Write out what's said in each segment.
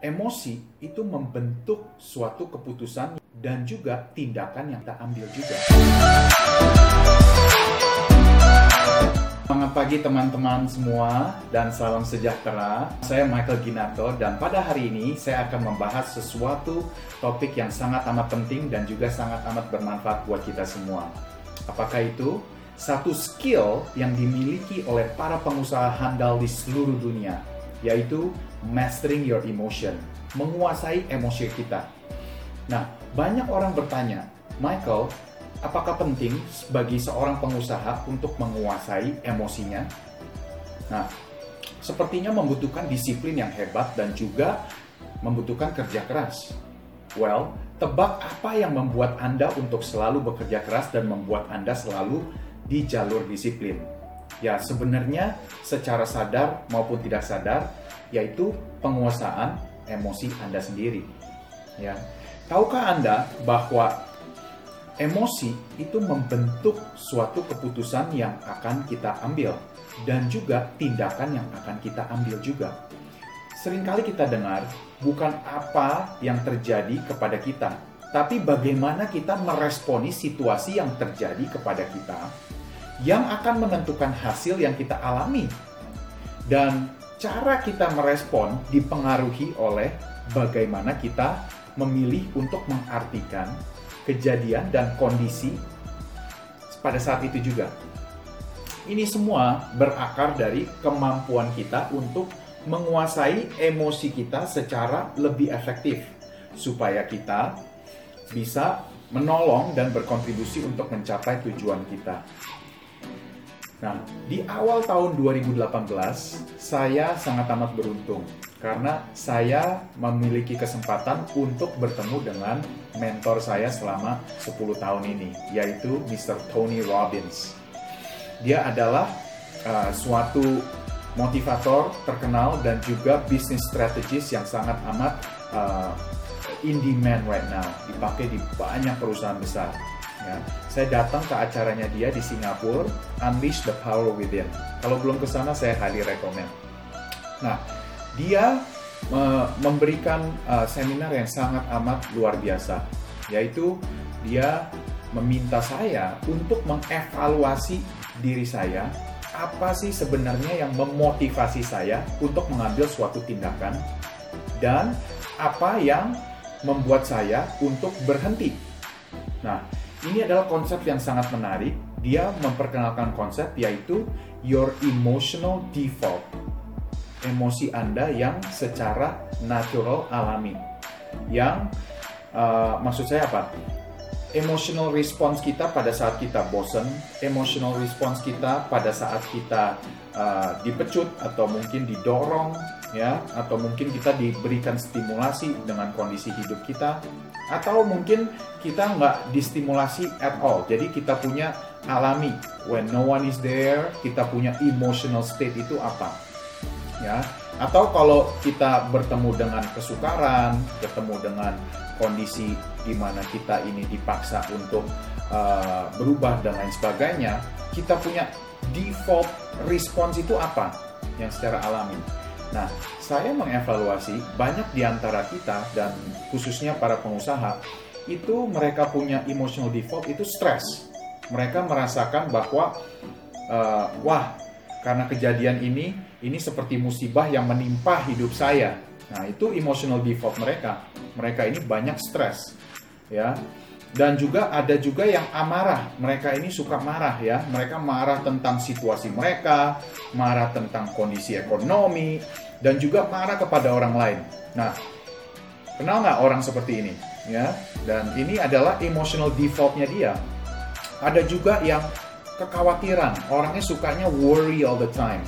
emosi itu membentuk suatu keputusan dan juga tindakan yang kita ambil juga. Selamat pagi teman-teman semua dan salam sejahtera. Saya Michael Ginato dan pada hari ini saya akan membahas sesuatu topik yang sangat amat penting dan juga sangat amat bermanfaat buat kita semua. Apakah itu? Satu skill yang dimiliki oleh para pengusaha handal di seluruh dunia, yaitu mastering your emotion, menguasai emosi kita. Nah, banyak orang bertanya, Michael, apakah penting bagi seorang pengusaha untuk menguasai emosinya? Nah, sepertinya membutuhkan disiplin yang hebat dan juga membutuhkan kerja keras. Well, tebak apa yang membuat Anda untuk selalu bekerja keras dan membuat Anda selalu di jalur disiplin? Ya, sebenarnya secara sadar maupun tidak sadar, yaitu penguasaan emosi Anda sendiri. Ya. Tahukah Anda bahwa emosi itu membentuk suatu keputusan yang akan kita ambil dan juga tindakan yang akan kita ambil juga. Seringkali kita dengar bukan apa yang terjadi kepada kita, tapi bagaimana kita meresponi situasi yang terjadi kepada kita yang akan menentukan hasil yang kita alami. Dan cara kita merespon dipengaruhi oleh bagaimana kita memilih untuk mengartikan kejadian dan kondisi pada saat itu juga. Ini semua berakar dari kemampuan kita untuk menguasai emosi kita secara lebih efektif supaya kita bisa menolong dan berkontribusi untuk mencapai tujuan kita. Nah, di awal tahun 2018, saya sangat amat beruntung karena saya memiliki kesempatan untuk bertemu dengan mentor saya selama 10 tahun ini, yaitu Mr. Tony Robbins. Dia adalah uh, suatu motivator terkenal dan juga business strategist yang sangat amat uh, in demand right now, dipakai di banyak perusahaan besar Ya, saya datang ke acaranya dia di Singapura, Unleash the Power Within. Kalau belum ke sana, saya highly recommend. Nah, dia uh, memberikan uh, seminar yang sangat amat luar biasa, yaitu dia meminta saya untuk mengevaluasi diri saya, apa sih sebenarnya yang memotivasi saya untuk mengambil suatu tindakan, dan apa yang membuat saya untuk berhenti. Nah, ini adalah konsep yang sangat menarik. Dia memperkenalkan konsep yaitu your emotional default. Emosi Anda yang secara natural alami. Yang uh, maksud saya apa? Emotional response kita pada saat kita bosen, emotional response kita pada saat kita uh, dipecut atau mungkin didorong ya atau mungkin kita diberikan stimulasi dengan kondisi hidup kita atau mungkin kita nggak distimulasi at all. Jadi kita punya alami. When no one is there kita punya emotional state itu apa? Ya. Atau kalau kita bertemu dengan kesukaran bertemu dengan kondisi di mana kita ini dipaksa untuk uh, berubah dan lain sebagainya kita punya default response itu apa? Yang secara alami. Nah, saya mengevaluasi banyak di antara kita dan khususnya para pengusaha itu mereka punya emotional default itu stres. Mereka merasakan bahwa uh, wah karena kejadian ini ini seperti musibah yang menimpa hidup saya. Nah, itu emotional default mereka. Mereka ini banyak stres. Ya, dan juga ada juga yang amarah. Mereka ini suka marah ya. Mereka marah tentang situasi mereka, marah tentang kondisi ekonomi, dan juga marah kepada orang lain. Nah, kenal nggak orang seperti ini? Ya, dan ini adalah emotional defaultnya dia. Ada juga yang kekhawatiran. Orangnya sukanya worry all the time.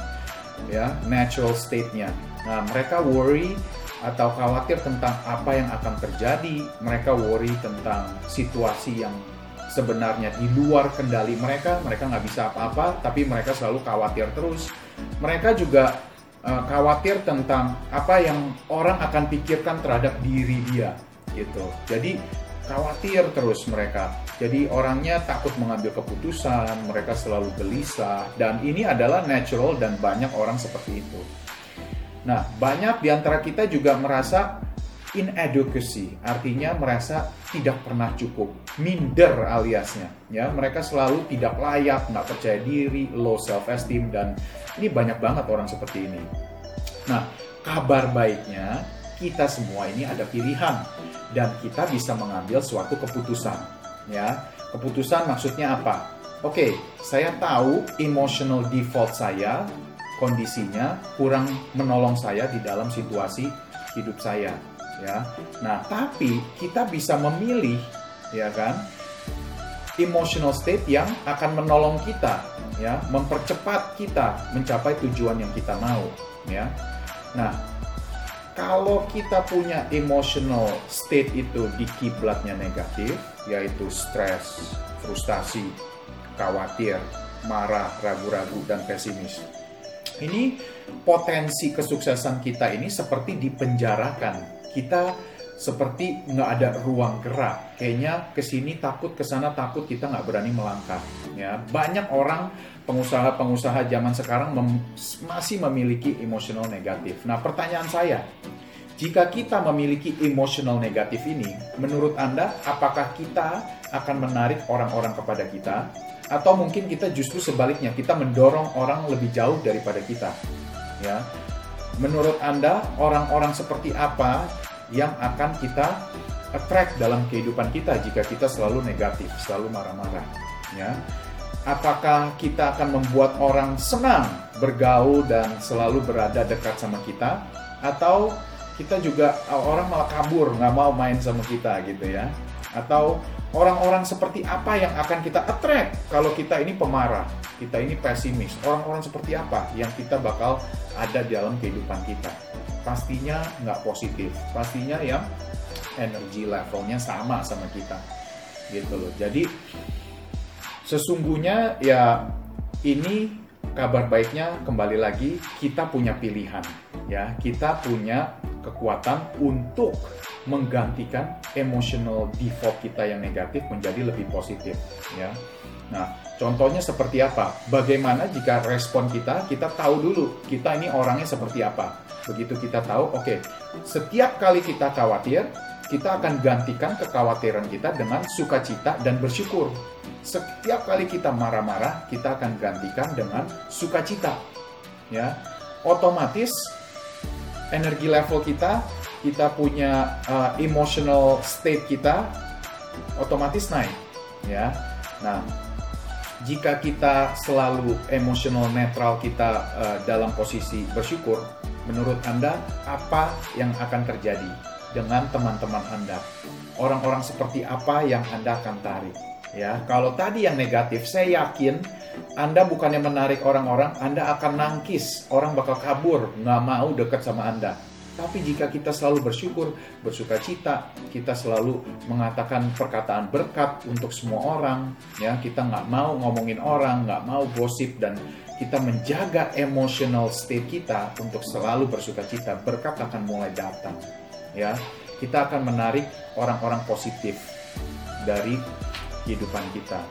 Ya, natural state-nya. Nah, mereka worry atau khawatir tentang apa yang akan terjadi, mereka worry tentang situasi yang sebenarnya di luar kendali mereka, mereka nggak bisa apa-apa, tapi mereka selalu khawatir terus. Mereka juga uh, khawatir tentang apa yang orang akan pikirkan terhadap diri dia, gitu. Jadi khawatir terus mereka. Jadi orangnya takut mengambil keputusan, mereka selalu gelisah, dan ini adalah natural dan banyak orang seperti itu. Nah, banyak di antara kita juga merasa inadequacy, artinya merasa tidak pernah cukup, minder aliasnya. Ya, mereka selalu tidak layak, nggak percaya diri, low self esteem dan ini banyak banget orang seperti ini. Nah, kabar baiknya kita semua ini ada pilihan dan kita bisa mengambil suatu keputusan. Ya, keputusan maksudnya apa? Oke, saya tahu emotional default saya, kondisinya kurang menolong saya di dalam situasi hidup saya ya. Nah, tapi kita bisa memilih ya kan emotional state yang akan menolong kita ya, mempercepat kita mencapai tujuan yang kita mau ya. Nah, kalau kita punya emotional state itu di kiblatnya negatif, yaitu stres, frustasi, khawatir, marah, ragu-ragu, dan pesimis. Ini potensi kesuksesan kita ini seperti dipenjarakan kita seperti nggak ada ruang gerak. Kayaknya ke sini takut, ke sana takut, kita nggak berani melangkah. Ya, banyak orang pengusaha-pengusaha zaman sekarang mem masih memiliki emosional negatif. Nah, pertanyaan saya, jika kita memiliki emosional negatif ini, menurut Anda, apakah kita akan menarik orang-orang kepada kita? Atau mungkin kita justru sebaliknya, kita mendorong orang lebih jauh daripada kita? Ya, menurut Anda orang-orang seperti apa yang akan kita attract dalam kehidupan kita jika kita selalu negatif, selalu marah-marah, ya. Apakah kita akan membuat orang senang bergaul dan selalu berada dekat sama kita atau kita juga orang malah kabur nggak mau main sama kita gitu ya atau orang-orang seperti apa yang akan kita attract? Kalau kita ini pemarah kita ini pesimis orang-orang seperti apa yang kita bakal ada di dalam kehidupan kita? Pastinya nggak positif pastinya yang energi levelnya sama sama kita gitu loh. Jadi sesungguhnya ya ini kabar baiknya kembali lagi kita punya pilihan ya. Kita punya kekuatan untuk menggantikan emotional default kita yang negatif menjadi lebih positif ya nah contohnya seperti apa bagaimana jika respon kita kita tahu dulu kita ini orangnya seperti apa Begitu kita tahu, oke, okay, setiap kali kita khawatir, kita akan gantikan kekhawatiran kita dengan sukacita dan bersyukur. Setiap kali kita marah-marah, kita akan gantikan dengan sukacita. Ya, otomatis energi level kita, kita punya uh, emotional state kita otomatis naik. Ya, nah jika kita selalu emotional netral kita uh, dalam posisi bersyukur, Menurut Anda, apa yang akan terjadi dengan teman-teman Anda? Orang-orang seperti apa yang Anda akan tarik? Ya, kalau tadi yang negatif, saya yakin Anda bukannya menarik orang-orang, Anda akan nangkis, orang bakal kabur, nggak mau dekat sama Anda. Tapi jika kita selalu bersyukur, bersuka cita, kita selalu mengatakan perkataan berkat untuk semua orang, ya kita nggak mau ngomongin orang, nggak mau gosip dan kita menjaga emotional state kita untuk selalu bersuka cita, berkat akan mulai datang. Ya, kita akan menarik orang-orang positif dari kehidupan kita.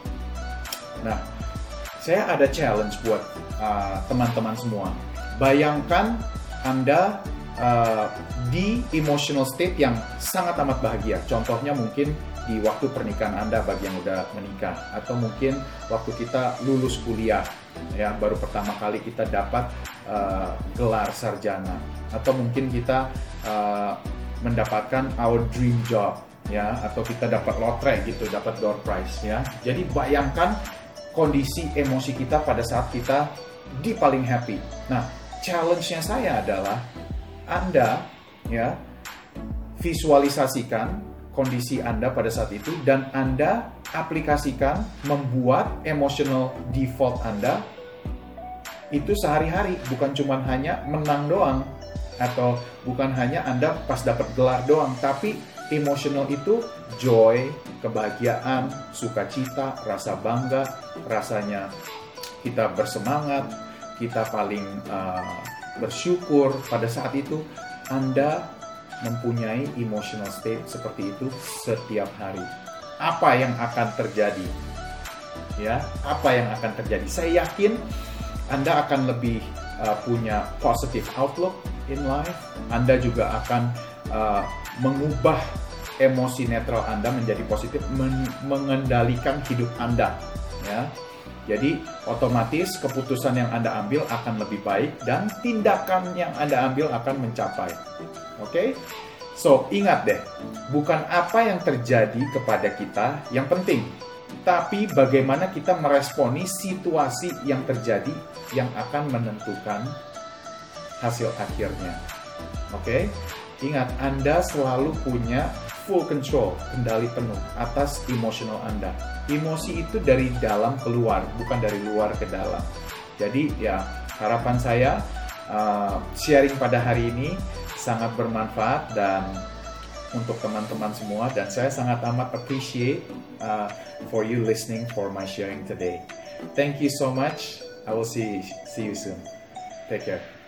Nah, saya ada challenge buat uh, teman-teman uh, semua. Bayangkan Anda uh, di emotional state yang sangat amat bahagia. Contohnya mungkin di waktu pernikahan Anda bagi yang udah menikah atau mungkin waktu kita lulus kuliah ya baru pertama kali kita dapat uh, gelar sarjana atau mungkin kita uh, mendapatkan our dream job ya atau kita dapat lotre gitu dapat door prize ya jadi bayangkan kondisi emosi kita pada saat kita di paling happy. Nah challenge-nya saya adalah anda ya visualisasikan kondisi Anda pada saat itu dan Anda aplikasikan membuat emotional default Anda itu sehari-hari. Bukan cuma hanya menang doang atau bukan hanya Anda pas dapat gelar doang tapi emotional itu joy, kebahagiaan, sukacita, rasa bangga, rasanya kita bersemangat, kita paling uh, bersyukur pada saat itu Anda mempunyai emotional state seperti itu setiap hari. Apa yang akan terjadi? Ya, apa yang akan terjadi? Saya yakin Anda akan lebih uh, punya positive outlook in life. Anda juga akan uh, mengubah emosi netral Anda menjadi positif, men mengendalikan hidup Anda. Ya, jadi otomatis keputusan yang Anda ambil akan lebih baik dan tindakan yang Anda ambil akan mencapai. Oke? Okay? So, ingat deh, bukan apa yang terjadi kepada kita yang penting, tapi bagaimana kita meresponi situasi yang terjadi yang akan menentukan hasil akhirnya. Oke? Okay? Ingat, Anda selalu punya full control, kendali penuh atas emosional Anda. Emosi itu dari dalam keluar, bukan dari luar ke dalam. Jadi ya harapan saya uh, sharing pada hari ini sangat bermanfaat dan untuk teman-teman semua dan saya sangat amat appreciate uh, for you listening for my sharing today. Thank you so much. I will see see you soon. Take care.